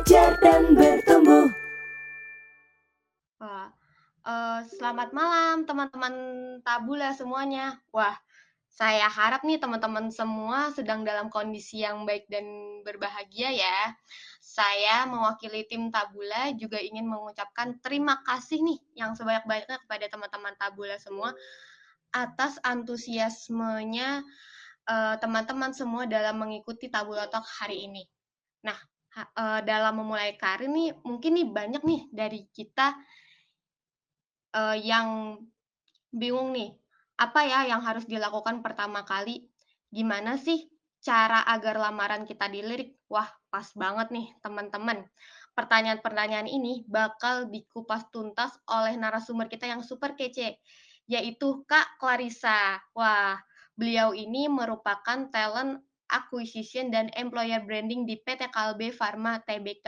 belajar dan bertumbuh. Wah, eee, selamat malam teman-teman Tabula semuanya. Wah, saya harap nih teman-teman semua sedang dalam kondisi yang baik dan berbahagia ya. Saya mewakili tim Tabula juga ingin mengucapkan terima kasih nih yang sebanyak-banyaknya kepada teman-teman Tabula semua atas antusiasmenya uh, teman-teman semua dalam mengikuti Tabula Talk hari ini. Nah, uh, dalam memulai karir nih, mungkin nih banyak nih dari kita uh, yang bingung nih, apa ya yang harus dilakukan pertama kali? Gimana sih cara agar lamaran kita dilirik? Wah, pas banget nih teman-teman. Pertanyaan-pertanyaan ini bakal dikupas tuntas oleh narasumber kita yang super kece, yaitu Kak Clarissa. Wah, beliau ini merupakan talent acquisition dan employer branding di PT Kalbe Pharma Tbk.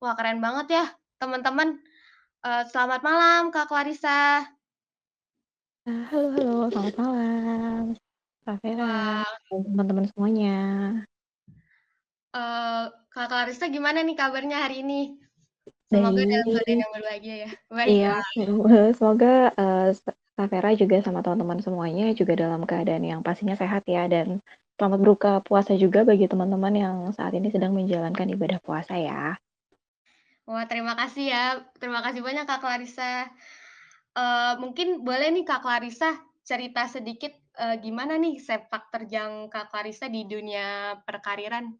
Wah, keren banget ya, teman-teman. Uh, selamat malam, Kak Clarissa. Uh, halo, halo, selamat malam. Kak Vera, teman-teman semuanya. Uh, Kak Clarissa gimana nih kabarnya hari ini? Semoga Baik. dalam keadaan yang berbahagia ya. Baik. Iya, semoga uh, Kak Vera juga sama teman-teman semuanya juga dalam keadaan yang pastinya sehat ya dan selamat berbuka puasa juga bagi teman-teman yang saat ini sedang menjalankan ibadah puasa ya. Wah, terima kasih ya. Terima kasih banyak Kak Clarissa. Uh, mungkin boleh nih Kak Clarissa cerita sedikit uh, gimana nih sepak terjang Kak Clarissa di dunia perkariran?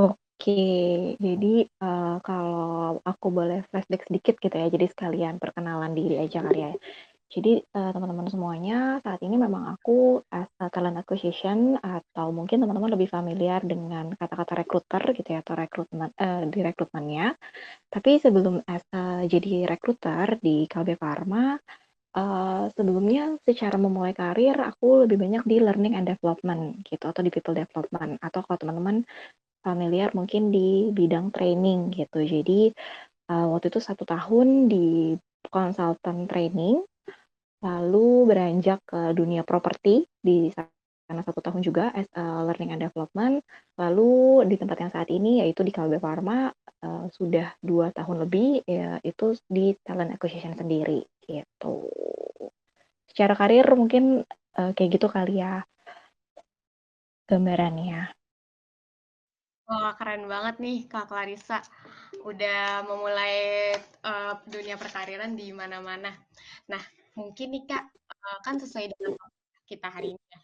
Oke, jadi uh, kalau aku boleh flashback sedikit gitu ya, jadi sekalian perkenalan diri aja kali ya. Jadi uh, teman-teman semuanya saat ini memang aku as a talent acquisition atau mungkin teman-teman lebih familiar dengan kata-kata recruiter gitu ya atau rekrutmen uh, di rekrutmennya. Tapi sebelum as a, jadi recruiter di Kalbe Pharma, uh, sebelumnya secara memulai karir aku lebih banyak di learning and development gitu atau di people development atau kalau teman-teman familiar mungkin di bidang training gitu. Jadi uh, waktu itu satu tahun di consultant training lalu beranjak ke dunia properti di sana satu tahun juga as a learning and development. Lalu di tempat yang saat ini yaitu di Kalbe Pharma uh, sudah dua tahun lebih ya itu di talent acquisition sendiri gitu. Secara karir mungkin uh, kayak gitu kali ya gambarannya. Wah, keren banget nih Kak Clarissa. Udah memulai uh, dunia perkariran di mana-mana. Nah, mungkin nih Kak, uh, kan sesuai dengan kita hari ini ya.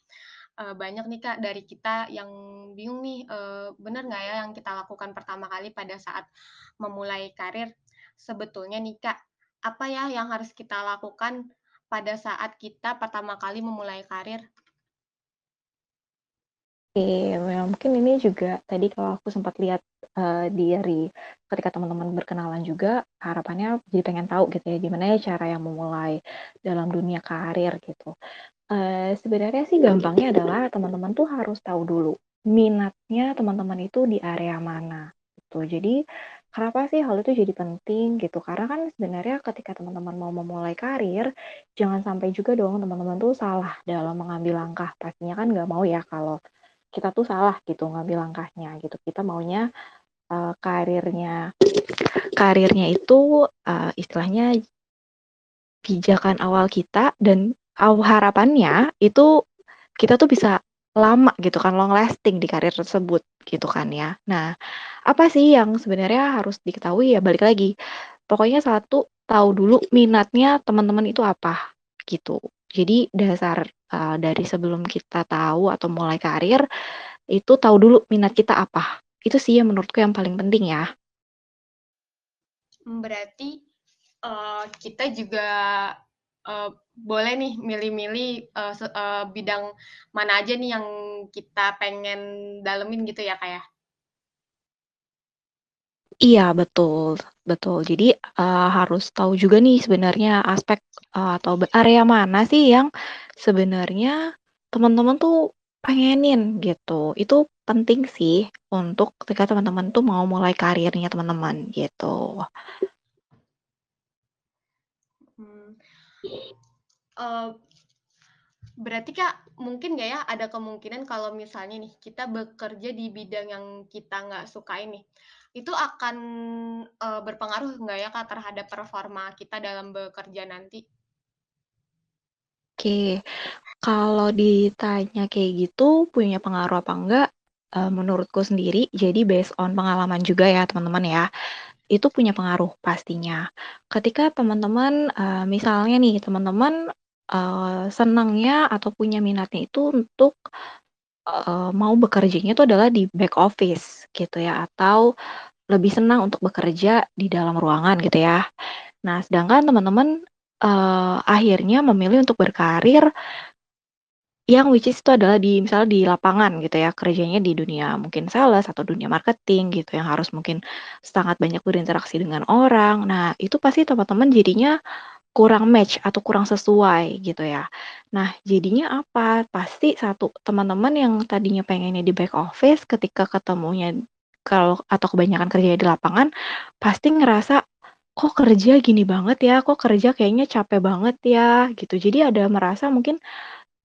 Uh, banyak nih Kak dari kita yang bingung nih, uh, benar nggak ya yang kita lakukan pertama kali pada saat memulai karir? Sebetulnya nih Kak, apa ya yang harus kita lakukan pada saat kita pertama kali memulai karir? Oke, ya mungkin ini juga tadi kalau aku sempat lihat uh, dari ketika teman-teman berkenalan juga harapannya jadi pengen tahu gitu ya gimana ya cara yang memulai dalam dunia karir gitu. Uh, sebenarnya sih gampangnya adalah teman-teman tuh harus tahu dulu minatnya teman-teman itu di area mana gitu. Jadi kenapa sih hal itu jadi penting gitu? Karena kan sebenarnya ketika teman-teman mau memulai karir, jangan sampai juga dong teman-teman tuh salah dalam mengambil langkah. Pastinya kan nggak mau ya kalau kita tuh salah gitu ngambil langkahnya gitu. Kita maunya uh, karirnya karirnya itu uh, istilahnya pijakan awal kita dan harapannya itu kita tuh bisa lama gitu kan long lasting di karir tersebut gitu kan ya. Nah, apa sih yang sebenarnya harus diketahui ya balik lagi. Pokoknya satu tahu dulu minatnya teman-teman itu apa gitu. Jadi dasar uh, dari sebelum kita tahu atau mulai karir, itu tahu dulu minat kita apa. Itu sih yang menurutku yang paling penting ya. Berarti uh, kita juga uh, boleh nih milih-milih uh, uh, bidang mana aja nih yang kita pengen dalemin gitu ya kayak. Ya? Iya betul betul. Jadi, uh, harus tahu juga nih sebenarnya aspek, uh, atau area mana sih yang sebenarnya teman-teman tuh pengenin gitu. Itu penting sih untuk ketika teman-teman tuh mau mulai karirnya teman-teman gitu. Hmm. Uh, Berarti Kak, mungkin nggak ya ada kemungkinan kalau misalnya nih kita bekerja di bidang yang kita nggak sukai nih, itu akan, eee, berpengaruh nggak ya Kak terhadap performa kita dalam bekerja nanti? Oke, kalau ditanya kayak gitu, punya pengaruh apa enggak, eee, menurutku sendiri, jadi based on pengalaman juga ya teman-teman ya, itu punya pengaruh pastinya. Ketika teman-teman, eee, misalnya nih teman-teman, eee, senangnya atau punya minatnya itu untuk, eee, mau bekerjanya itu adalah di back office gitu ya, atau lebih senang untuk bekerja di dalam ruangan gitu ya. Nah, sedangkan teman-teman, eee, akhirnya memilih untuk berkarir yang which is itu adalah di misalnya di lapangan gitu ya, kerjanya di dunia mungkin sales atau dunia marketing gitu, yang harus mungkin sangat banyak berinteraksi dengan orang. Nah, itu pasti teman-teman jadinya kurang match atau kurang sesuai gitu ya. Nah, jadinya apa? Pasti satu, teman-teman yang tadinya pengennya di back office ketika ketemunya kalau atau kebanyakan kerjanya di lapangan, pasti ngerasa, "Kok kerja gini banget ya? Kok kerja kayaknya capek banget ya?" Gitu. Jadi ada merasa mungkin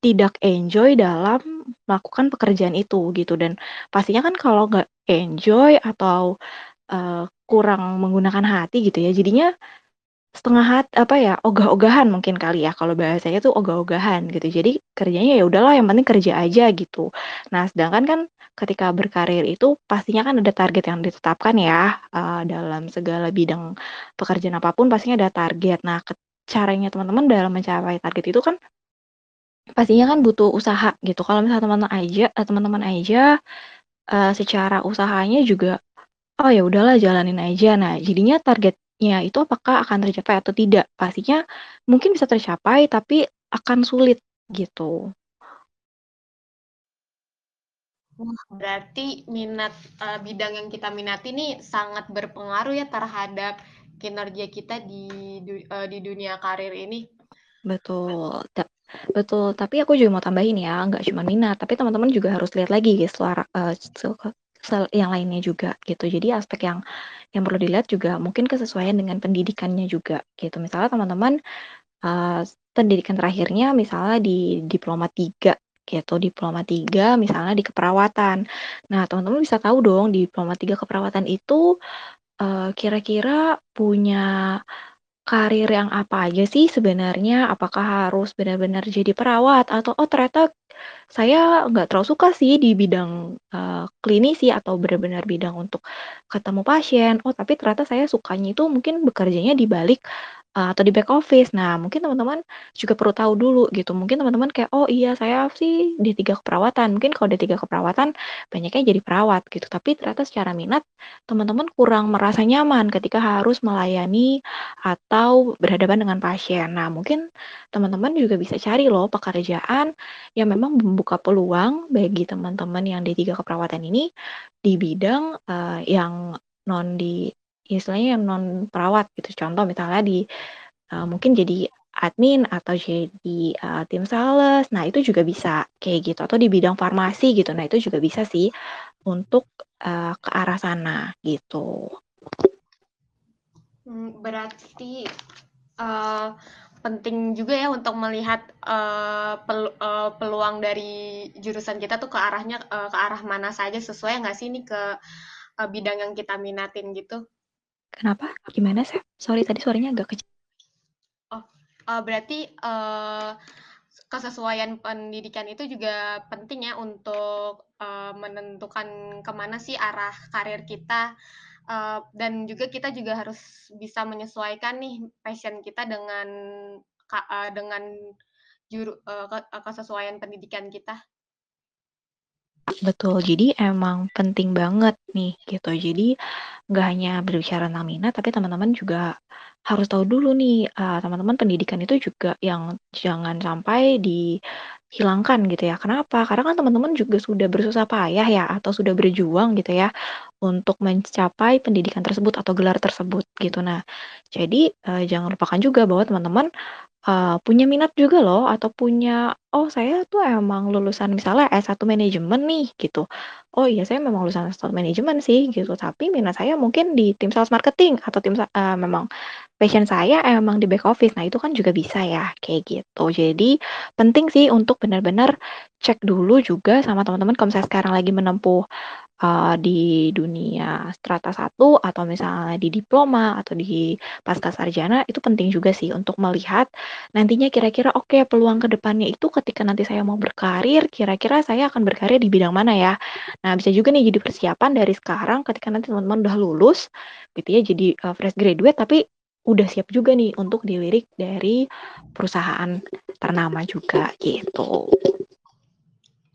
tidak enjoy dalam melakukan pekerjaan itu gitu dan pastinya kan kalau nggak enjoy atau, eee, kurang menggunakan hati gitu ya, jadinya setengah hat apa ya, ogah-ogahan mungkin kali ya, kalau bahasanya tuh ogah-ogahan gitu. Jadi kerjanya ya udahlah yang penting kerja aja gitu. Nah, sedangkan kan ketika berkarir itu pastinya kan ada target yang ditetapkan ya, eee, dalam segala bidang pekerjaan apa pun pastinya ada target. Nah, caranya teman-teman dalam mencapai target itu kan pastinya kan butuh usaha gitu. Kalau misalnya teman-teman aja eee, teman-teman aja, eee, secara usahanya juga, "Oh ya udahlah jalanin aja." Nah, jadinya targetnya itu apakah akan tercapai atau tidak? Pastinya mungkin bisa tercapai, tapi akan sulit gitu. Wah, berarti minat, eee, bidang yang kita minati nih sangat berpengaruh ya terhadap kinerja kita di du eee, di dunia karir ini. Betul, ta betul, tapi aku juga mau tambahin ya, nggak cuma minat, tapi teman-teman juga harus lihat lagi selara eee, seke sel yang lainnya juga gitu. Jadi aspek yang yang perlu dilihat juga mungkin kesesuaian dengan pendidikannya juga gitu. Misalnya teman-teman, eee, pendidikan terakhirnya misalnya di diploma 3 gitu, diploma 3 misalnya di keperawatan. Nah, teman-teman bisa tahu dong diploma 3 keperawatan itu, eee, kira-kira punya Karir yang apa aja sih sebenarnya? Apakah harus benar-benar jadi perawat atau, "Oh ternyata saya nggak terlalu suka sih di bidang, eee, klinisi atau benar-benar bidang untuk ketemu pasien. Oh tapi ternyata saya sukanya itu mungkin bekerjanya di balik, eee, atau di back office." Nah mungkin teman-teman juga perlu tahu dulu gitu, mungkin teman-teman kayak, "Oh iya saya sih D3 keperawatan." Mungkin kalau D3 keperawatan banyaknya jadi perawat gitu, tapi ternyata secara minat teman-teman kurang merasa nyaman ketika harus melayani atau berhadapan dengan pasien. Nah mungkin teman-teman juga bisa cari loh pekerjaan yang memang membuka peluang bagi teman-teman yang D3 keperawatan ini di bidang, eee, yang non di istilahnya yang non perawat gitu. Contoh misalnya di, eee, mungkin jadi admin atau jadi, eee, tim sales, nah itu juga bisa kayak gitu, atau di bidang farmasi gitu. Nah itu juga bisa sih untuk, eee, ke arah sana gitu. Mmm, berarti, eee, penting juga ya untuk melihat, eee, pel eee, peluang dari jurusan kita tuh ke arahnya, eee, ke arah mana saja, sesuai nggak sih ini ke, eee, bidang yang kita minatin gitu? Kenapa? Gimana, Sep? Sorry tadi suaranya agak kecil. Oh, eee, berarti, eee, kesesuaian pendidikan itu juga penting ya untuk, eee, menentukan ke mana sih arah karir kita, eee, dan juga kita juga harus bisa menyesuaikan nih passion kita dengan eee, dengan juru ke kesesuaian pendidikan kita. Betul, jadi emang penting banget nih gitu. Jadi nggak hanya berbicara tentang minat, tapi teman-teman juga harus tahu dulu nih, teman-teman pendidikan itu juga yang jangan sampai dihilangkan gitu ya. Kenapa? Karena kan teman-teman juga sudah bersusah payah ya, atau sudah berjuang gitu ya, untuk mencapai pendidikan tersebut atau gelar tersebut gitu. Nah, jadi, eee, jangan lupakan juga bahwa teman-teman uh, punya minat juga loh atau punya, "Oh saya tuh emang lulusan misalnya S1 manajemen nih," gitu. "Oh iya saya memang lulusan S1 manajemen sih," gitu, "tapi minat saya mungkin di tim sales marketing atau tim eee, memang passion saya emang di back office." Nah itu kan juga bisa ya, kayak gitu. Jadi penting sih untuk benar-benar cek dulu juga sama teman-teman kalau misalnya sekarang lagi menempuh uh, di dunia strata satu atau misalnya di diploma atau di pasca sarjana itu penting juga sih untuk melihat nantinya kira-kira oke okay, peluang ke depannya itu ketika nanti saya mau berkarir kira-kira saya akan berkarir di bidang mana ya. Nah, bisa juga nih jadi persiapan dari sekarang ketika nanti teman-teman udah lulus gitu ya jadi uh, fresh graduate tapi udah siap juga nih untuk dilirik dari perusahaan ternama juga gitu.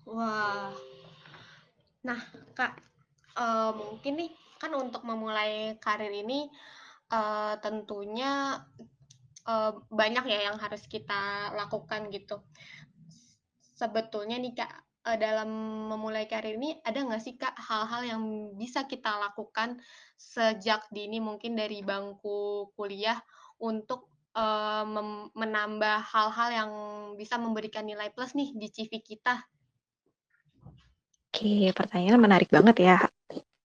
Wah, Nah, Kak, uh, mungkin nih kan untuk memulai karir ini uh, tentunya uh, banyak ya yang harus kita lakukan gitu. Sebetulnya nih Kak, uh, dalam memulai karir ini ada nggak sih Kak hal-hal yang bisa kita lakukan sejak dini mungkin dari bangku kuliah untuk menambah hal-hal yang bisa memberikan nilai plus nih di CV kita Oke, pertanyaan menarik banget ya.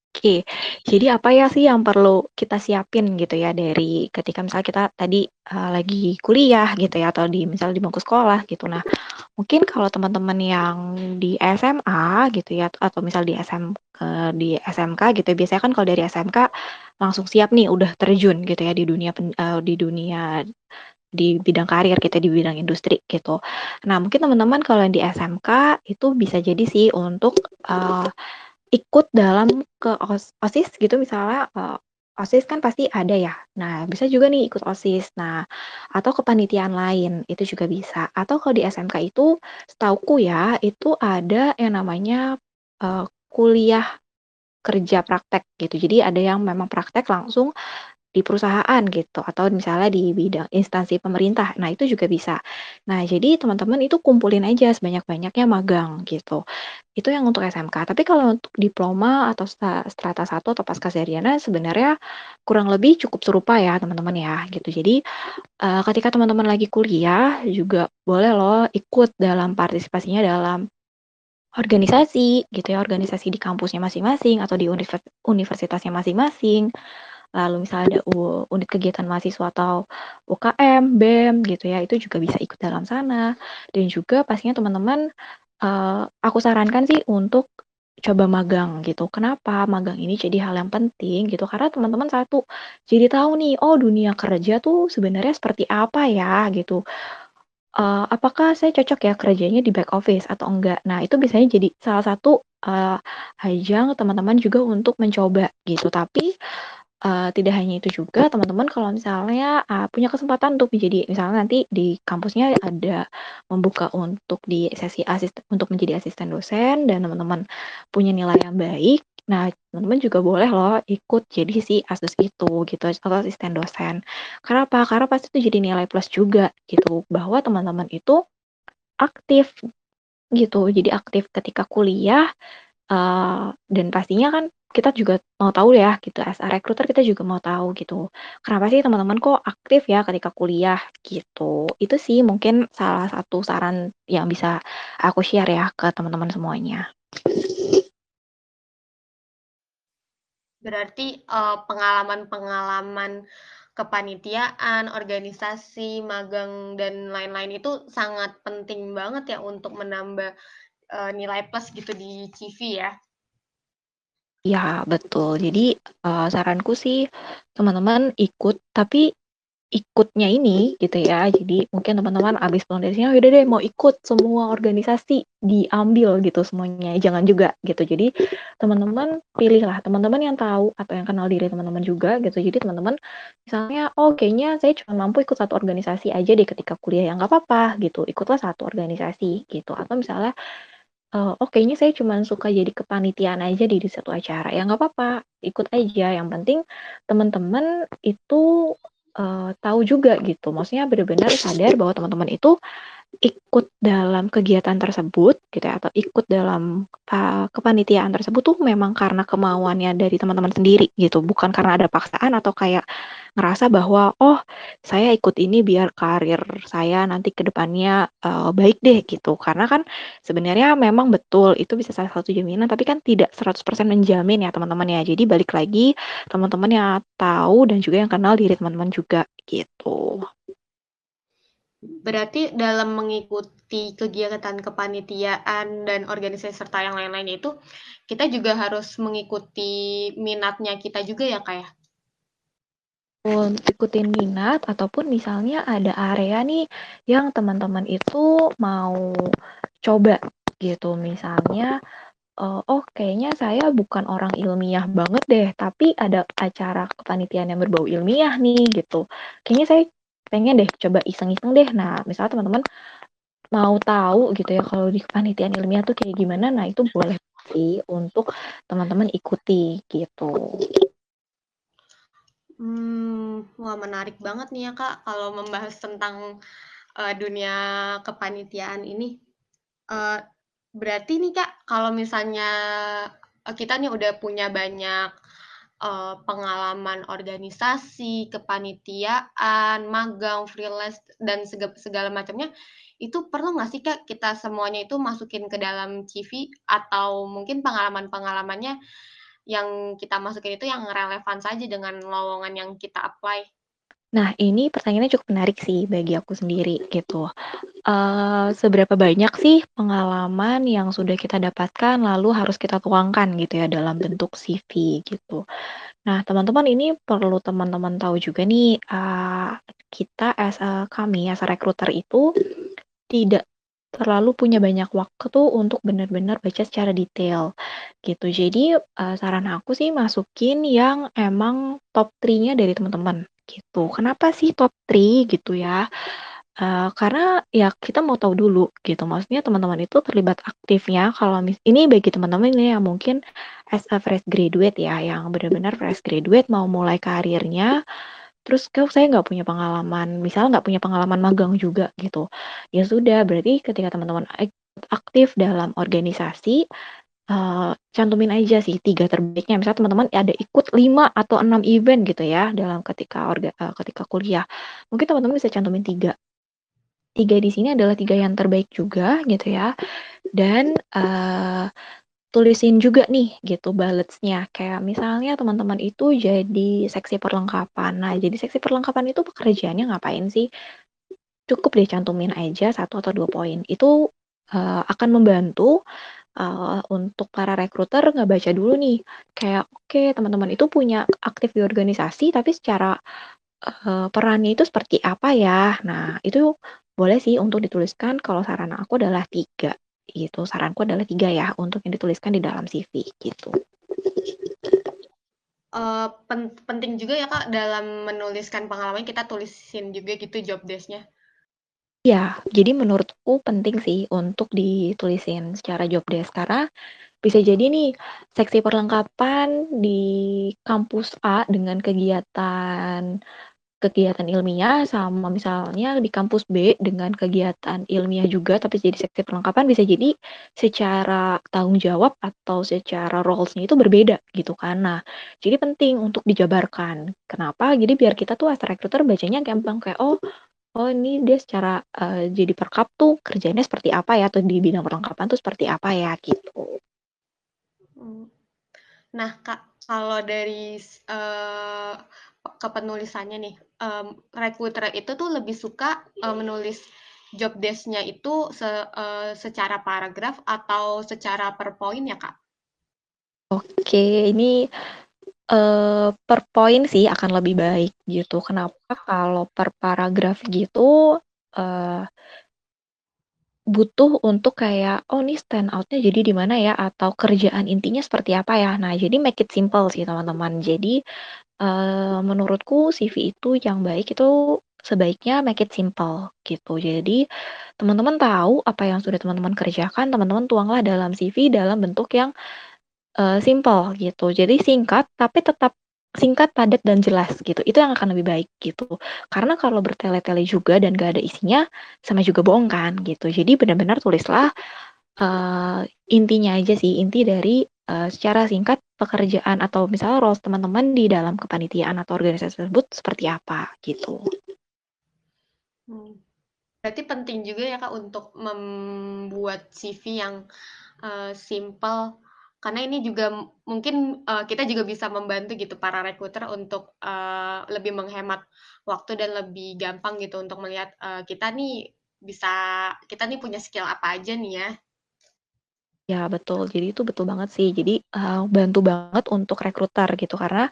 Oke, jadi apa ya sih yang perlu kita siapin gitu ya dari ketika misalnya kita tadi uh, lagi kuliah gitu ya atau di misalnya di bangku sekolah gitu. Nah, mungkin kalau teman-teman yang di SMA gitu ya atau misal di SM uh, di SMK gitu ya, biasanya kan kalau dari SMK langsung siap nih udah terjun gitu ya di dunia uh, di dunia di bidang karir kita di bidang industri gitu. Nah, mungkin teman-teman kalau yang di SMK itu bisa jadi sih untuk uh, ikut dalam ke OSIS gitu misalnya uh, OSIS kan pasti ada ya. Nah, bisa juga nih ikut OSIS. Nah, atau kepanitiaan lain itu juga bisa. Atau kalau di SMK itu setauku ya, itu ada yang namanya uh, kuliah kerja praktek gitu. Jadi ada yang memang praktek langsung di perusahaan gitu atau misalnya di bidang instansi pemerintah. Nah, itu juga bisa. Nah, jadi teman-teman itu kumpulin aja sebanyak-banyaknya magang gitu. Itu yang untuk SMK. Tapi kalau untuk diploma atau strata 1 atau pasca sarjana sebenarnya kurang lebih cukup serupa ya, teman-teman ya gitu. Jadi uh, ketika teman-teman lagi kuliah juga boleh loh ikut dalam partisipasinya dalam organisasi gitu ya, organisasi di kampusnya masing-masing atau di universitasnya masing-masing lalu misalnya ada unit kegiatan mahasiswa atau UKM, BEM gitu ya, itu juga bisa ikut dalam sana. Dan juga pastinya teman-teman, uh, aku sarankan sih untuk coba magang gitu. Kenapa magang ini jadi hal yang penting gitu? Karena teman-teman satu jadi tahu nih, oh dunia kerja tuh sebenarnya seperti apa ya gitu. Uh, apakah saya cocok ya kerjanya di back office atau enggak? Nah itu biasanya jadi salah satu uh, ajang teman-teman juga untuk mencoba gitu. Tapi Uh, tidak hanya itu juga teman-teman kalau misalnya, uh, punya kesempatan untuk menjadi misalnya nanti di kampusnya ada membuka untuk di sesi asisten untuk menjadi asisten dosen dan teman-teman punya nilai yang baik, nah teman-teman juga boleh loh ikut jadi si ASDOS itu gitu atau asisten dosen. Karena apa? Karena pasti itu jadi nilai plus juga gitu bahwa teman-teman itu aktif gitu, jadi aktif ketika kuliah, uh, dan pastinya kan kita juga mau tahu ya gitu as a recruiter kita juga mau tahu gitu. Kenapa sih teman-teman kok aktif ya ketika kuliah gitu. Itu sih mungkin salah satu saran yang bisa aku share ya ke teman-teman semuanya. Berarti uh, pengalaman-pengalaman kepanitiaan, organisasi, magang dan lain-lain itu sangat penting banget ya untuk menambah uh, nilai plus gitu di CV ya. Ya, betul. Jadi, uh, saranku sih teman-teman ikut, tapi ikutnya ini gitu ya, jadi mungkin teman-teman abis pulang dari sini, "Oh yaudah deh mau ikut semua organisasi," diambil gitu semuanya, jangan juga gitu. Jadi teman-teman pilihlah teman-teman yang tahu atau yang kenal diri teman-teman juga gitu. Jadi teman-teman misalnya, "Oh kayaknya saya cuma mampu ikut satu organisasi aja deh ketika kuliah," ya nggak apa-apa gitu, ikutlah satu organisasi gitu. Atau misalnya uh, "Oh kayaknya saya cuma suka jadi kepanitiaan aja di satu acara." Ya nggak apa-apa, ikut aja, yang penting teman-teman itu, uh, tahu juga gitu, maksudnya benar-benar sadar bahwa teman-teman itu ikut dalam kegiatan tersebut gitu ya, atau ikut dalam, eee, kepanitiaan tersebut tuh memang karena kemauannya dari teman-teman sendiri gitu, bukan karena ada paksaan atau kayak ngerasa bahwa, "Oh, saya ikut ini biar karir saya nanti ke depannya, eee, baik deh," gitu. Karena kan sebenarnya memang betul itu bisa salah satu jaminan, tapi kan tidak 100% menjamin ya teman-teman ya. Jadi balik lagi teman-teman yang tahu dan juga yang kenal diri teman-teman juga gitu. Berarti dalam mengikuti kegiatan kepanitiaan dan organisasi serta yang lain-lainnya itu, kita juga harus mengikuti minatnya kita juga ya, Kak, ya? Ikutin minat ataupun misalnya ada area nih yang teman-teman itu mau coba gitu. Misalnya, eee, "Oh kayaknya saya bukan orang ilmiah banget deh, tapi ada acara kepanitiaan yang berbau ilmiah nih," gitu. "Kayaknya saya pengen deh coba iseng-iseng deh." Nah, misalnya teman-teman mau tahu gitu ya kalau di kepanitiaan ilmiah tuh kayak gimana, nah itu boleh sih untuk teman-teman ikuti gitu. Hmm, wah menarik banget nih ya Kak, kalau membahas tentang, eee, dunia kepanitiaan ini. Eee, berarti nih Kak, kalau misalnya, eee, kita nih udah punya banyak, eee, pengalaman organisasi, kepanitiaan, magang, freelance, dan sega segala macamnya, itu perlu nggak sih Kak, kita semuanya itu masukin ke dalam CV? Atau mungkin pengalaman-pengalamannya yang kita masukin itu yang relevan saja dengan lowongan yang kita apply? Nah, ini pertanyaannya cukup menarik sih bagi aku sendiri gitu. Eee, seberapa banyak sih pengalaman yang sudah kita dapatkan lalu harus kita tuangkan gitu ya dalam bentuk CV gitu. Nah, teman-teman ini perlu teman-teman tahu juga nih, eee, kita as a kami as a recruiter itu tidak terlalu punya banyak waktu untuk benar-benar baca secara detail gitu. Jadi, eee, saran aku sih masukin yang emang top 3-nya dari teman-teman gitu. Kenapa sih top 3 gitu ya? Eee, karena ya kita mau tahu dulu gitu, maksudnya teman-teman itu terlibat aktifnya kalau mis ini bagi teman-teman ini yang mungkin as a fresh graduate ya, yang benar-benar fresh graduate mau mulai karirnya, terus kok saya nggak punya pengalaman, misal nggak punya pengalaman magang juga gitu. Ya sudah, berarti ketika teman-teman ek aktif dalam organisasi, eee, cantumin aja sih 3 terbaiknya. Misal teman-teman ada ikut 5 atau 6 event gitu ya dalam ketika orga eee, ketika kuliah. Mungkin teman-teman bisa cantumin 3. 3 di sini adalah 3 yang terbaik juga gitu ya, dan, eee, tulisin juga nih gitu bullets-nya. Kayak misalnya teman-teman itu jadi seksi perlengkapan. Nah, jadi seksi perlengkapan itu pekerjaannya ngapain sih? Cukup deh cantumin aja 1 atau 2 poin. Itu, eee, akan membantu, eee, untuk para recruiter ngebaca dulu nih, kayak, oke teman-teman itu punya aktif di organisasi tapi secara, eee, perannya itu seperti apa ya? Nah, itu boleh sih untuk dituliskan kalau saran aku adalah 3 gitu. Saranku adalah 3 ya untuk yang dituliskan di dalam CV gitu. Eee, pen penting juga ya Kak dalam menuliskan pengalaman kita tulisin juga gitu job desk-nya? Iya, jadi menurutku penting sih untuk ditulisin secara job desk, karena bisa jadi nih seksi perlengkapan di kampus A dengan kegiatan kegiatan ilmiah sama misalnya di kampus B dengan kegiatan ilmiah juga tapi jadi seksi perlengkapan bisa jadi secara tanggung jawab atau secara roles-nya itu berbeda gitu kan. Nah, jadi penting untuk dijabarkan. Kenapa? Jadi biar kita tuh as recruiter bacanya gampang kayak, "Oh oh ini dia secara, eee, jadi perkap tuh kerjanya seperti apa ya?" Atau di bidang perlengkapan tuh seperti apa ya, gitu. Mmm. Nah Kak, kalau dari s eee, kepenulisannya nih, mmm, recruiter itu tuh lebih suka, eee, menulis job desk-nya itu se eee, secara paragraf atau secara per poin ya, Kak? Oke, ini, eee, per poin sih akan lebih baik gitu. Kenapa? Kalau per paragraf gitu, eee butuh untuk kayak, "Oh ini stand out-nya jadi di mana ya?" Atau kerjaan intinya seperti apa ya? Nah, jadi make it simple sih teman-teman. Jadi, eee, menurutku CV itu yang baik itu sebaiknya make it simple gitu. Jadi teman-teman tahu apa yang sudah teman-teman kerjakan, teman-teman tuanglah dalam CV dalam bentuk yang, eee, simpel gitu. Jadi singkat tapi tetap singkat, padat, dan jelas gitu. Itu yang akan lebih baik gitu. Karena kalau bertele-tele juga dan gak ada isinya, sama juga bohong kan gitu. Jadi benar-benar tulislah uh, intinya aja sih, inti dari uh, secara singkat pekerjaan atau misalnya roles teman-teman di dalam kepanitiaan atau organisasi tersebut seperti apa gitu. Hmm. Berarti penting juga ya Kak untuk membuat CV yang uh, simple karena ini juga mungkin uh, kita juga bisa membantu gitu para rekruter untuk uh, lebih menghemat waktu dan lebih gampang gitu untuk melihat uh, kita nih bisa kita nih punya skill apa aja nih ya. Ya betul, jadi itu betul banget sih. Jadi uh, bantu banget untuk rekruter gitu karena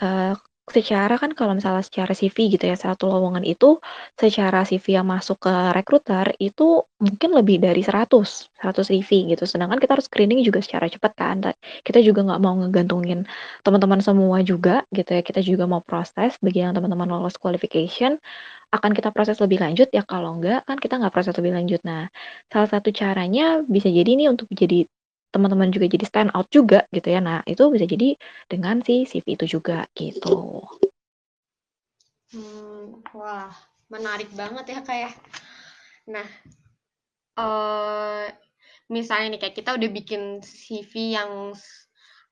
uh, secara kan kalau misalnya secara CV gitu ya, satu lowongan itu secara CV yang masuk ke rekruter itu mungkin lebih dari 100, 100 CV gitu. Sedangkan kita harus screening juga secara cepat kan. Kita juga nggak mau ngegantungin teman-teman semua juga gitu ya. Kita juga mau proses bagi yang teman-teman lolos qualification akan kita proses lebih lanjut ya kalau enggak kan kita nggak proses lebih lanjut. Nah, salah satu caranya bisa jadi nih untuk jadi teman-teman juga jadi stand out juga gitu ya. Nah, itu bisa jadi dengan si CV itu juga gitu. Hmm, wah, menarik banget ya kayak. Ya. Nah, uh, misalnya nih kayak kita udah bikin CV yang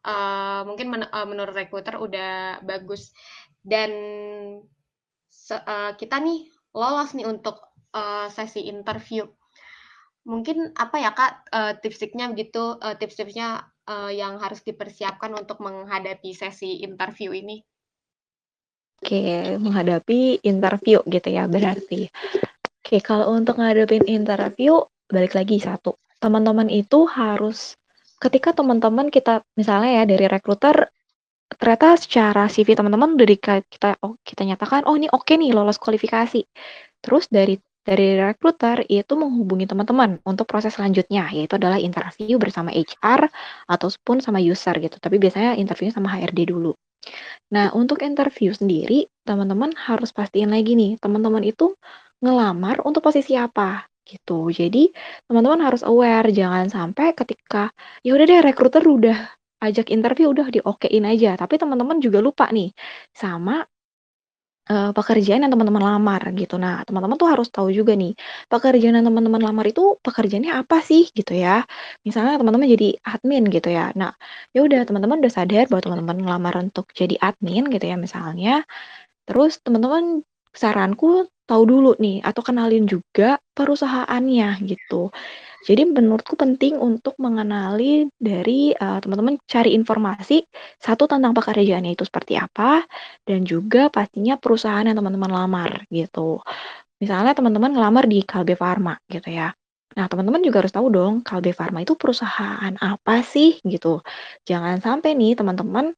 uh, mungkin men uh, menurut recruiter udah bagus dan uh, kita nih lolos nih untuk uh, sesi interview mungkin apa ya kak uh, tips-tipsnya gitu uh, tips-tipsnya uh, yang harus dipersiapkan untuk menghadapi sesi interview ini Oke, menghadapi interview gitu ya berarti. Oke, kalau untuk ngadepin interview, balik lagi satu. Teman-teman itu harus ketika teman-teman kita misalnya ya dari rekruter ternyata secara CV teman-teman dari kita oh, kita nyatakan oh ini oke nih lolos kualifikasi. Terus dari dari recruiter itu menghubungi teman-teman untuk proses selanjutnya, yaitu adalah interview bersama HR ataupun sama user gitu. Tapi biasanya interviewnya sama HRD dulu. Nah, untuk interview sendiri, teman-teman harus pastiin lagi nih, teman-teman itu ngelamar untuk posisi apa gitu. Jadi, teman-teman harus aware jangan sampai ketika ya udah deh recruiter udah ajak interview udah diokein aja, tapi teman-teman juga lupa nih sama uh, pekerjaan yang teman-teman lamar gitu. Nah, teman-teman tuh harus tahu juga nih, pekerjaan yang teman-teman lamar itu pekerjaannya apa sih gitu ya. Misalnya teman-teman jadi admin gitu ya. Nah, ya udah teman-teman udah sadar bahwa teman-teman lamar untuk jadi admin gitu ya misalnya. Terus teman-teman saranku tahu dulu nih atau kenalin juga perusahaannya gitu. Jadi menurutku penting untuk mengenali dari uh, teman-teman cari informasi satu tentang pekerjaannya itu seperti apa dan juga pastinya perusahaan yang teman-teman lamar gitu. Misalnya teman-teman ngelamar di Kalbe Farma gitu ya. Nah, teman-teman juga harus tahu dong Kalbe Farma itu perusahaan apa sih gitu. Jangan sampai nih teman-teman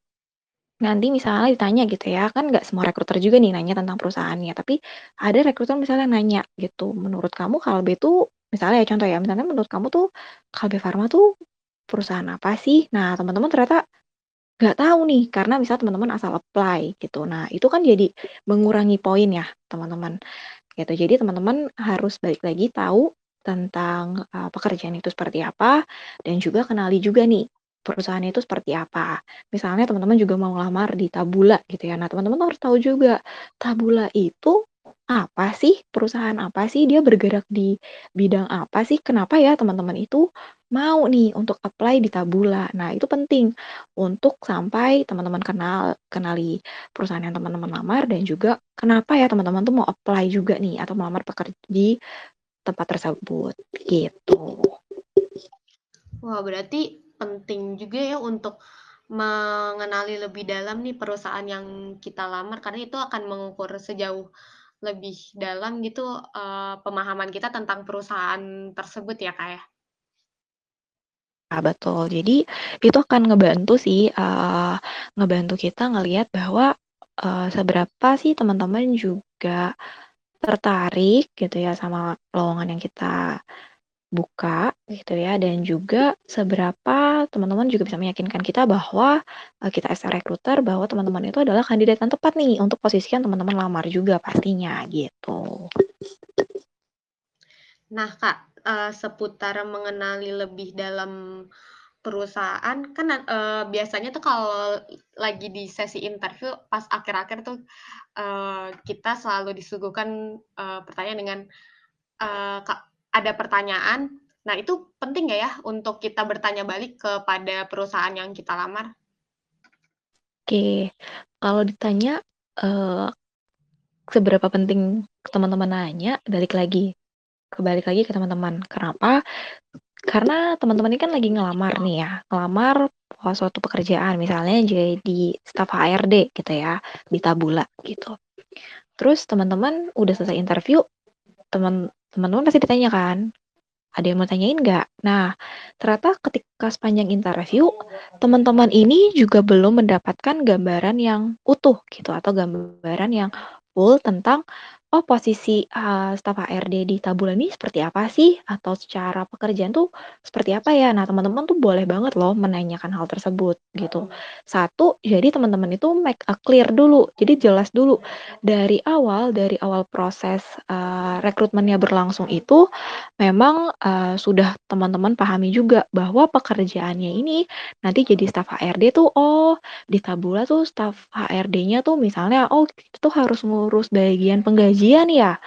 nanti misalnya ditanya gitu ya, kan nggak semua rekruter juga nih nanya tentang perusahaannya, tapi ada rekruter misalnya nanya gitu, menurut kamu Kalbe itu misalnya ya contoh ya, misalnya menurut kamu tuh Kalbe Farma tuh perusahaan apa sih? Nah, teman-teman ternyata nggak tahu nih karena misal teman-teman asal apply gitu. Nah, itu kan jadi mengurangi poin ya, teman-teman. Gitu. Jadi teman-teman harus balik lagi tahu tentang uh, pekerjaan itu seperti apa dan juga kenali juga nih perusahaan itu seperti apa. Misalnya teman-teman juga mau ngelamar di Tabula gitu ya. Nah, teman-teman harus tahu juga Tabula itu apa sih, perusahaan apa sih, dia bergerak di bidang apa sih, kenapa ya teman-teman itu mau nih untuk apply di Tabula. Nah, itu penting untuk sampai teman-teman kenal kenali perusahaan yang teman-teman lamar dan juga kenapa ya teman-teman tuh mau apply juga nih atau melamar pekerja di tempat tersebut gitu. Wah, berarti penting juga ya untuk mengenali lebih dalam nih perusahaan yang kita lamar karena itu akan mengukur sejauh lebih dalam gitu, uh, pemahaman kita tentang perusahaan tersebut ya, Kak, ya? Ah, betul. Jadi itu akan ngebantu sih, uh, ngebantu kita ngelihat bahwa, uh, seberapa sih teman-teman juga tertarik gitu ya sama lowongan yang kita buka gitu ya dan juga seberapa teman-teman juga bisa meyakinkan kita bahwa uh, kita as recruiter bahwa teman-teman itu adalah kandidat yang tepat nih untuk posisi yang teman-teman lamar juga pastinya gitu. Nah, Kak, uh, seputar mengenali lebih dalam perusahaan kan uh, biasanya tuh kalau lagi di sesi interview pas akhir-akhir tuh uh, kita selalu disuguhkan uh, pertanyaan dengan uh, ada pertanyaan. Nah itu penting nggak ya untuk kita bertanya balik kepada perusahaan yang kita lamar? Oke, kalau ditanya uh, seberapa penting teman-teman nanya, balik lagi, kebalik lagi ke teman-teman. Kenapa? Karena teman-teman ini kan lagi ngelamar nih ya, ngelamar suatu pekerjaan, misalnya jadi staf HRD gitu ya, di Tabula gitu. Terus teman-teman udah selesai interview, teman-teman pasti ditanya kan, ada yang mau tanyain nggak? Nah, ternyata ketika sepanjang interview, teman-teman ini juga belum mendapatkan gambaran yang utuh gitu, atau gambaran yang full tentang oh posisi, uh, staf HRD di Tabula ini seperti apa sih? Atau secara pekerjaan tuh seperti apa ya? Nah, teman-teman tuh boleh banget loh menanyakan hal tersebut gitu. Satu, jadi teman-teman itu make a clear dulu, jadi jelas dulu dari awal dari awal proses, uh, rekrutmennya berlangsung itu memang, uh, sudah teman-teman pahami juga bahwa pekerjaannya ini nanti jadi staf HRD tuh, oh di Tabula tuh staf HRD-nya tuh misalnya, oh itu tuh harus ngurus bagian penggajian bagian ya,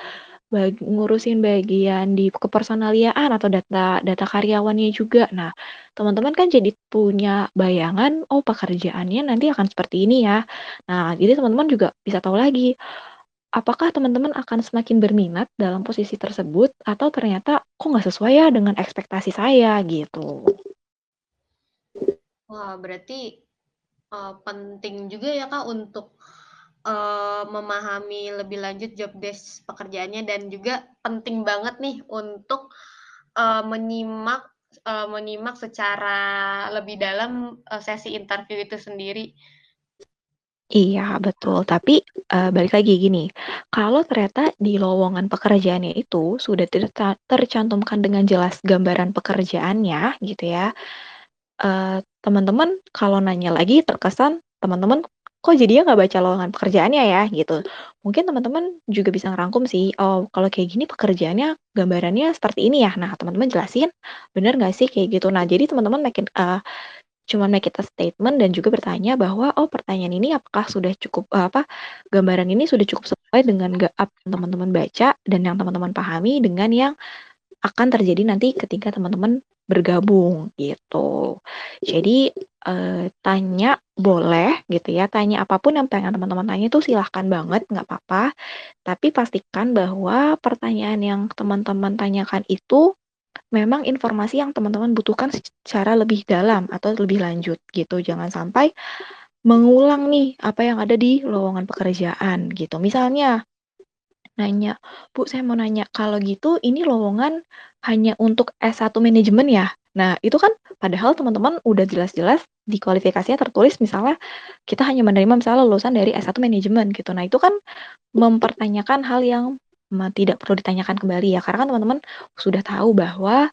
bag ngurusin bagian di kepersonaliaan atau data data karyawannya juga. Nah, teman-teman kan jadi punya bayangan, oh pekerjaannya nanti akan seperti ini ya. Nah, jadi teman-teman juga bisa tahu lagi, apakah teman-teman akan semakin berminat dalam posisi tersebut atau ternyata kok nggak sesuai ya dengan ekspektasi saya gitu. Wah, berarti uh, penting juga ya Kak untuk uh, memahami lebih lanjut job desk pekerjaannya dan juga penting banget nih untuk uh, menyimak uh, secara lebih dalam sesi interview itu sendiri. Iya, betul. Tapi, uh, balik lagi gini, kalau ternyata di lowongan pekerjaannya itu sudah terca tercantumkan dengan jelas gambaran pekerjaannya gitu ya, uh, teman-teman kalau nanya lagi terkesan teman-teman kok jadinya nggak baca lowongan pekerjaannya ya gitu. Mungkin teman-teman juga bisa ngerangkum sih, oh kalau kayak gini pekerjaannya gambarannya seperti ini ya. Nah teman-teman jelasin bener nggak sih kayak gitu. Nah jadi teman-teman makin uh, cuman make it statement dan juga bertanya bahwa oh pertanyaan ini apakah sudah cukup uh, apa gambaran ini sudah cukup sesuai dengan gak teman-teman baca dan yang teman-teman pahami dengan yang akan terjadi nanti ketika teman-teman bergabung gitu. Jadi uh, tanya boleh gitu ya, tanya apa pun yang pengen teman-teman tanya itu silahkan banget, nggak apa-apa. Tapi pastikan bahwa pertanyaan yang teman-teman tanyakan itu memang informasi yang teman-teman butuhkan secara lebih dalam atau lebih lanjut gitu. Jangan sampai mengulang nih apa yang ada di lowongan pekerjaan gitu. Misalnya nanya, "Bu, saya mau nanya, kalau gitu ini lowongan hanya untuk S1 manajemen ya?" Nah, itu kan padahal teman-teman udah jelas-jelas di kualifikasinya tertulis misalnya kita hanya menerima misalnya lulusan dari S1 manajemen gitu. Nah, itu kan mempertanyakan hal yang tidak perlu ditanyakan kembali ya, karena kan teman-teman sudah tahu bahwa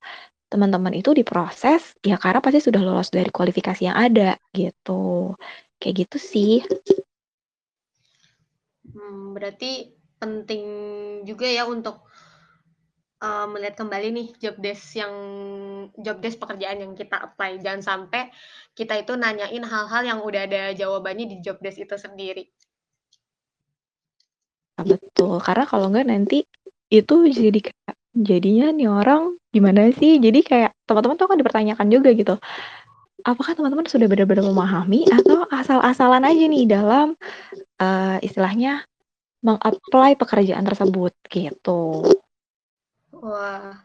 teman-teman itu diproses ya karena pasti sudah lolos dari kualifikasi yang ada gitu. Kayak gitu sih. Hmm, berarti penting juga ya untuk uh, melihat kembali nih job desk yang job desk pekerjaan yang kita apply. Jangan sampai kita itu nanyain hal-hal yang udah ada jawabannya di job desk itu sendiri. Betul, karena kalau enggak nanti itu jadi kayak jadinya nih orang gimana sih? Jadi kayak teman-teman tuh kan dipertanyakan juga gitu. Apakah teman-teman sudah benar-benar memahami atau asal-asalan aja nih dalam uh, istilahnya mengapply pekerjaan tersebut gitu. Wah,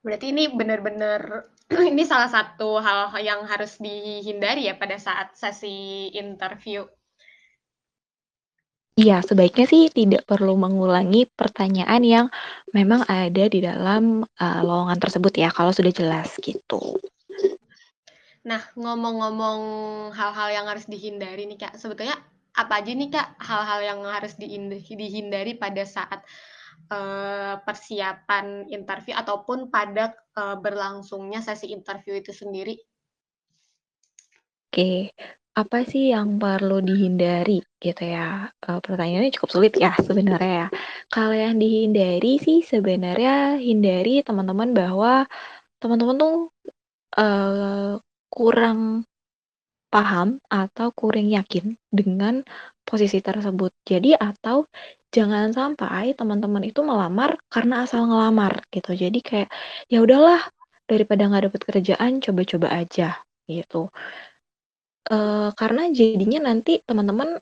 berarti ini benar-benar ini salah satu hal yang harus dihindari ya pada saat sesi interview. Iya, sebaiknya sih tidak perlu mengulangi pertanyaan yang memang ada di dalam uh, lowongan tersebut ya, kalau sudah jelas gitu. Nah, ngomong-ngomong hal-hal yang harus dihindari nih Kak, sebetulnya apa aja nih Kak hal-hal yang harus dihindari pada saat uh, persiapan interview ataupun pada uh, berlangsungnya sesi interview itu sendiri? Oke, apa sih yang perlu dihindari gitu ya? Uh, pertanyaannya cukup sulit ya sebenarnya ya. Kalau yang dihindari sih sebenarnya hindari teman-teman bahwa teman-teman tuh uh, kurang paham atau kurang yakin dengan posisi tersebut. Jadi atau jangan sampai teman-teman itu melamar karena asal ngelamar gitu. Jadi kayak ya udahlah daripada nggak dapat kerjaan coba-coba aja gitu. Uh, karena jadinya nanti teman-teman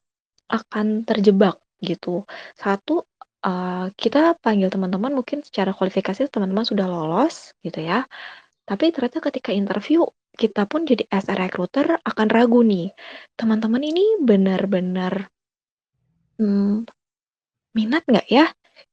akan terjebak gitu. Satu uh, kita panggil teman-teman mungkin secara kualifikasi teman-teman sudah lolos gitu ya. Tapi ternyata ketika interview kita pun jadi as a recruiter akan ragu nih. Teman-teman ini benar-benar hmm, minat nggak ya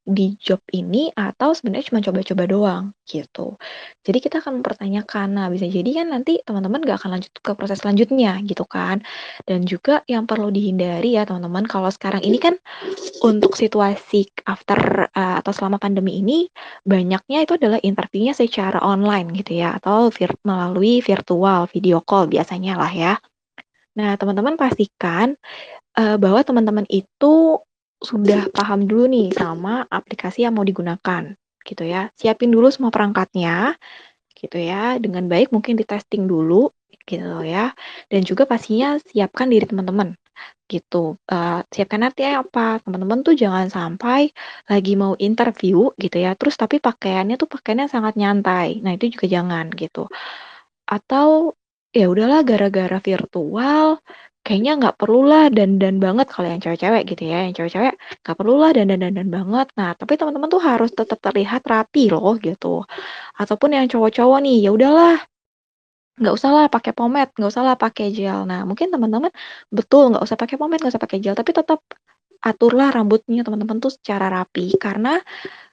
di job ini atau sebenarnya cuma coba-coba doang gitu. Jadi kita akan mempertanyakan, nah bisa jadi kan nanti teman-teman gak akan lanjut ke proses selanjutnya gitu kan. Dan juga yang perlu dihindari ya teman-teman kalau sekarang ini kan untuk situasi after uh, atau selama pandemi ini banyaknya itu adalah interviewnya secara online gitu ya atau vir melalui virtual video call biasanya lah ya. Nah teman-teman pastikan uh, bahwa teman-teman itu sudah paham dulu nih sama aplikasi yang mau digunakan gitu ya. Siapin dulu semua perangkatnya gitu ya. Dengan baik mungkin di testing dulu gitu ya. Dan juga pastinya siapkan diri teman-teman gitu. Uh, siapkan nanti apa? Teman-teman tuh jangan sampai lagi mau interview gitu ya. Terus tapi pakaiannya tuh pakaiannya sangat nyantai. Nah, itu juga jangan gitu. Atau ya udahlah gara-gara virtual kayaknya nggak perlulah dandan banget kalau yang cewek-cewek gitu ya. Yang cewek-cewek nggak perlulah dandan dandan banget. Nah tapi teman-teman tuh harus tetap terlihat rapi loh gitu. Ataupun yang cowok-cowok nih ya udahlah nggak usah lah pakai pomade nggak usah lah pakai gel. Nah mungkin teman-teman betul nggak usah pakai pomade nggak usah pakai gel tapi tetap aturlah rambutnya teman-teman tuh secara rapi. Karena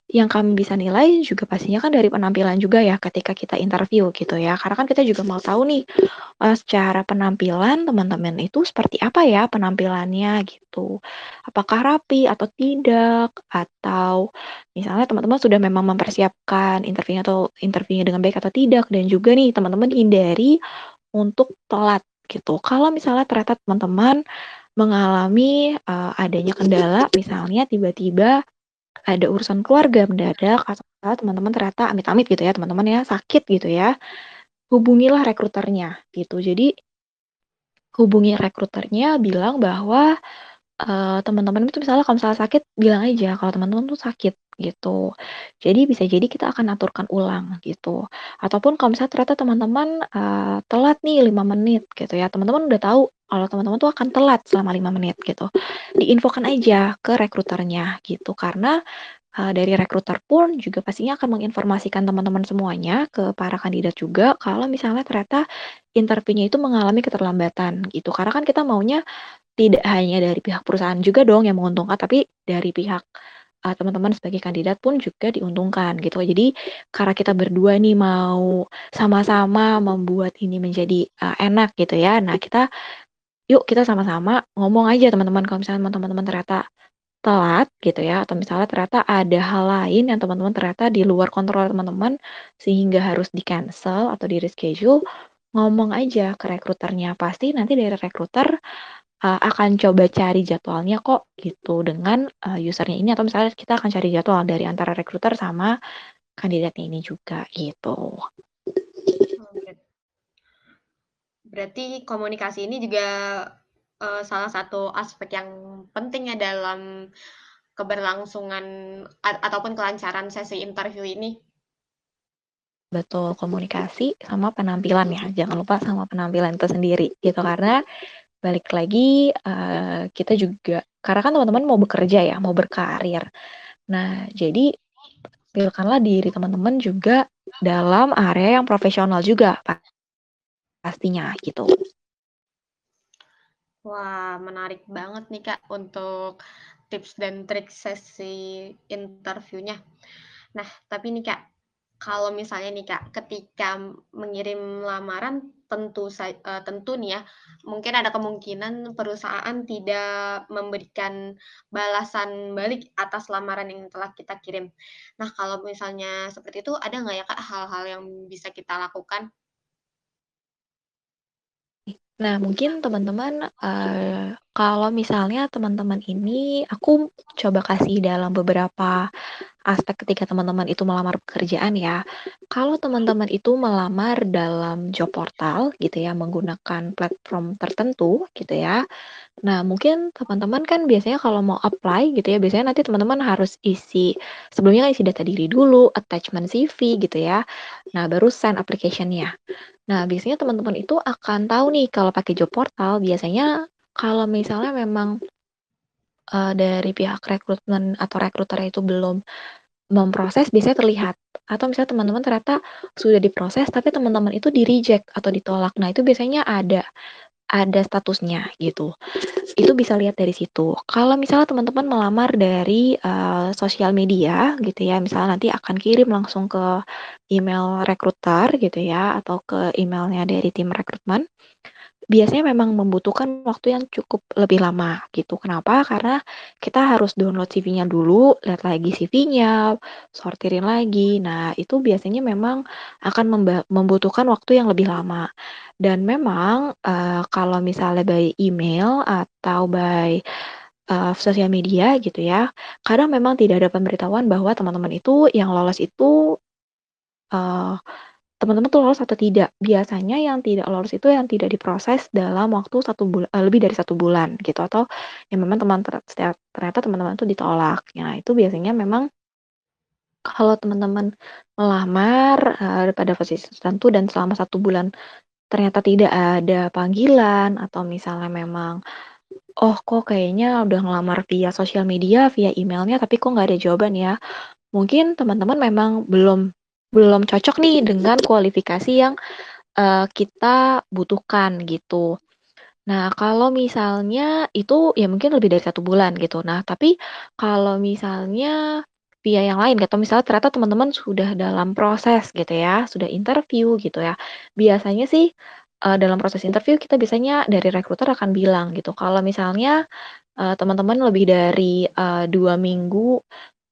yang kami bisa nilai juga pastinya kan dari penampilan juga ya ketika kita interview gitu ya. Karena kan kita juga mau tahu nih uh, secara penampilan teman-teman itu seperti apa ya penampilannya gitu. Apakah rapi atau tidak atau misalnya teman-teman sudah memang mempersiapkan interviewnya atau interviewnya dengan baik atau tidak dan juga nih teman-teman hindari untuk telat gitu. Kalau misalnya ternyata teman-teman mengalami uh, adanya kendala misalnya tiba-tiba ada urusan keluarga mendadak atau teman-teman ternyata amit-amit gitu ya teman-teman ya sakit gitu ya hubungilah rekruternya gitu jadi hubungi rekruternya bilang bahwa uh, teman-teman itu misalnya kalau misalnya sakit bilang aja kalau teman-teman tuh sakit gitu. Jadi bisa jadi kita akan aturkan ulang gitu. Ataupun kalau misalnya ternyata teman-teman uh, telat nih 5 menit gitu ya. Teman-teman udah tahu kalau teman-teman tuh akan telat selama 5 menit gitu. Diinfokan aja ke rekruternya gitu karena uh, dari rekruter pun juga pastinya akan menginformasikan teman-teman semuanya ke para kandidat juga kalau misalnya ternyata interviewnya itu mengalami keterlambatan gitu. Karena kan kita maunya tidak hanya dari pihak perusahaan juga dong yang menguntungkan tapi dari pihak uh, teman-teman sebagai kandidat pun juga diuntungkan gitu. Jadi karena kita berdua nih mau sama-sama membuat ini menjadi uh, enak gitu ya. Nah, kita yuk kita sama-sama ngomong aja teman-teman. Kalau misalnya teman-teman ternyata telat gitu ya atau misalnya ternyata ada hal lain yang teman-teman ternyata di luar kontrol teman-teman sehingga harus di cancel atau di reschedule ngomong aja ke rekruternya. Pasti nanti dari rekruter uh, akan coba cari jadwalnya kok gitu. Dengan uh, usernya ini atau misalnya kita akan cari jadwal dari antara rekruter sama kandidatnya ini juga gitu. Berarti komunikasi ini juga uh, salah satu aspek yang penting ya dalam keberlangsungan ataupun kelancaran sesi interview ini. Betul, komunikasi sama penampilan ya. Jangan lupa sama penampilan itu sendiri gitu karena balik lagi uh, kita juga karena kan teman-teman mau bekerja ya, mau berkarir. Nah, jadi pilihkanlah diri teman-teman juga dalam area yang profesional juga pastinya gitu. Wah, menarik banget nih Kak untuk tips dan trik sesi interviewnya. Nah, tapi nih Kak, kalau misalnya nih Kak, ketika mengirim lamaran tentu uh, tentu nih ya, mungkin ada kemungkinan perusahaan tidak memberikan balasan balik atas lamaran yang telah kita kirim. Nah, kalau misalnya seperti itu, ada nggak ya Kak hal-hal yang bisa kita lakukan? Nah, mungkin teman-teman, uh, kalau misalnya teman-teman ini aku coba kasih dalam beberapa aspek ketika teman-teman itu melamar pekerjaan ya. Kalau teman-teman itu melamar dalam job portal gitu ya, menggunakan platform tertentu gitu ya. Nah, mungkin teman-teman kan biasanya kalau mau apply gitu ya, biasanya nanti teman-teman harus isi sebelumnya isi data diri dulu, attachment CV gitu ya. Nah, baru send application-nya. Nah, biasanya teman-teman itu akan tahu nih kalau pakai job portal biasanya kalau misalnya memang uh, dari pihak rekrutmen atau rekruter itu belum memproses biasanya terlihat atau misalnya teman-teman ternyata sudah diproses tapi teman-teman itu di-reject atau ditolak. Nah, itu biasanya ada ada statusnya gitu. Itu bisa lihat dari situ. Kalau misalnya teman-teman melamar dari uh, sosial media gitu ya, misalnya nanti akan kirim langsung ke email rekruter gitu ya atau ke emailnya dari tim rekrutmen biasanya memang membutuhkan waktu yang cukup lebih lama gitu. Kenapa? Karena kita harus download CV-nya dulu, lihat lagi CV-nya, sortirin lagi. Nah, itu biasanya memang akan membutuhkan waktu yang lebih lama. Dan memang uh, kalau misalnya by email atau by uh, sosial media gitu ya, kadang memang tidak ada pemberitahuan bahwa teman-teman itu yang lolos itu uh, teman-teman tuh lolos atau tidak. Biasanya yang tidak lolos itu yang tidak diproses dalam waktu satu bulan uh, lebih dari satu bulan gitu atau yang memang teman ternyata teman-teman itu ditolak. Nah, itu biasanya memang kalau teman-teman melamar uh, pada posisi tertentu dan selama satu bulan ternyata tidak ada panggilan atau misalnya memang oh kok kayaknya udah ngelamar via sosial media, via emailnya tapi kok nggak ada jawaban ya. Mungkin teman-teman memang belum belum cocok nih dengan kualifikasi yang uh, kita butuhkan gitu. Nah, kalau misalnya itu ya mungkin lebih dari satu bulan gitu. Nah, tapi kalau misalnya via yang lain, atau misalnya ternyata teman-teman sudah dalam proses gitu ya, sudah interview gitu ya. Biasanya sih uh, dalam proses interview kita biasanya dari rekruter akan bilang gitu, kalau misalnya uh, teman-teman lebih dari uh, dua minggu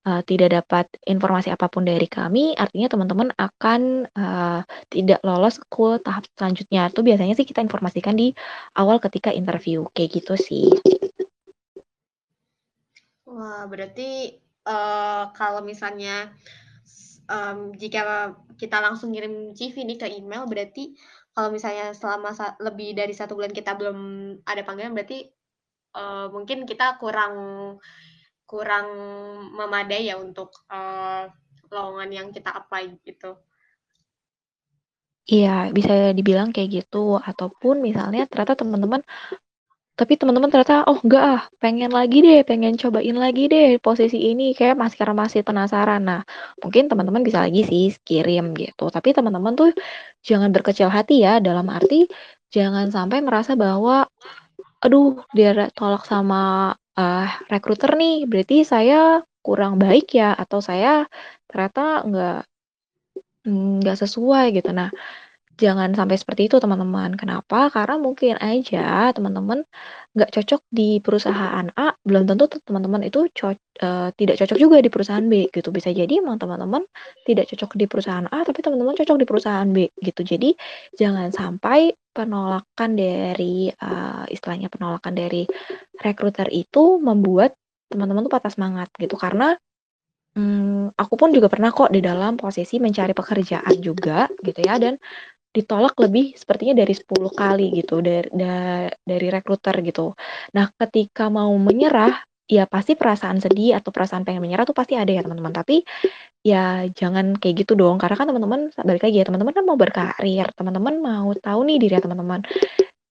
uh, tidak dapat informasi apa pun dari kami, artinya teman-teman akan uh, tidak lolos ke tahap selanjutnya. Itu biasanya sih kita informasikan di awal ketika interview, kayak gitu sih. Wah, berarti uh, kalau misalnya um, jika kita langsung ngirim CV nih ke email, berarti kalau misalnya selama lebih dari satu bulan kita belum ada panggilan, berarti uh, mungkin kita kurang kurang memadai ya untuk uh, lowongan yang kita apply gitu. Iya, bisa dibilang kayak gitu. Ataupun misalnya ternyata teman-teman tapi teman-teman ternyata, "Oh enggak ah, pengen lagi deh, pengen cobain lagi deh posisi ini," kayak masih karena masih penasaran. Nah, mungkin teman-teman bisa lagi sih kirim gitu. Tapi teman-teman tuh jangan berkecil hati ya, dalam arti jangan sampai merasa bahwa, "Aduh, dia tolak sama uh, rekruter nih, berarti saya kurang baik ya atau saya ternyata nggak nggak sesuai gitu. Nah, jangan sampai seperti itu teman-teman. Kenapa? Karena mungkin aja teman-teman nggak cocok di perusahaan A, belum tentu teman-teman itu co uh, tidak cocok juga di perusahaan B gitu. Bisa jadi emang teman-teman tidak cocok di perusahaan A, tapi teman-teman cocok di perusahaan B gitu. Jadi jangan sampai penolakan dari uh, istilahnya penolakan dari rekruter itu membuat teman-teman tuh patah semangat gitu karena hmm, aku pun juga pernah kok di dalam posisi mencari pekerjaan juga gitu ya dan ditolak lebih sepertinya dari 10 kali gitu dari da, dari rekruter gitu. Nah, ketika mau menyerah ya pasti perasaan sedih atau perasaan pengen menyerah tuh pasti ada ya teman-teman. Tapi ya jangan kayak gitu dong karena kan teman-teman balik lagi ya teman-teman kan mau berkarir, teman-teman mau tahu nih diri teman-teman.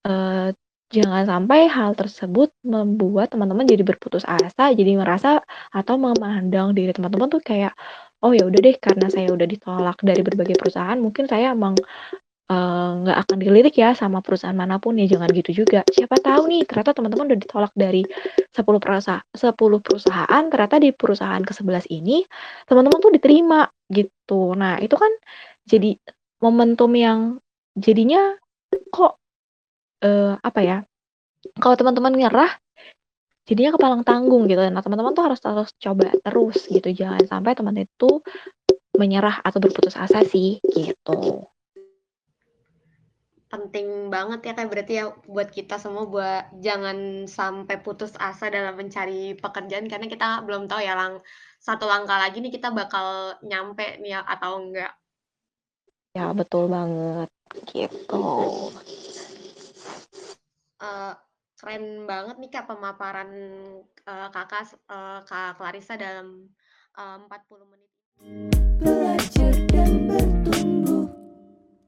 Uh, jangan sampai hal tersebut membuat teman-teman jadi berputus asa, jadi merasa atau memandang diri teman-teman tuh kayak oh ya udah deh karena saya udah ditolak dari berbagai perusahaan, mungkin saya emang nggak uh, akan dilirik ya sama perusahaan mana pun ya jangan gitu juga. Siapa tahu nih ternyata teman-teman udah ditolak dari 10 perusahaan 10 perusahaan ternyata di perusahaan ke-11 ini teman-teman tuh diterima gitu. Nah itu kan jadi momentum yang jadinya kok uh, apa ya kalau teman-teman nyerah jadinya kepalang tanggung gitu. Nah teman-teman tuh harus terus coba terus gitu. Jangan sampai teman itu menyerah atau berputus asa sih gitu penting banget ya Kak, berarti ya buat kita semua buat jangan sampai putus asa dalam mencari pekerjaan karena kita belum tahu ya lang satu langkah lagi nih kita bakal nyampe nih ya atau enggak. Ya, betul banget, gitu. Uh, keren banget nih Kak pemaparan, uh, Kakak, uh, Kak Clarissa dalam, uh, 40 menit. Belajar dan bertumbuh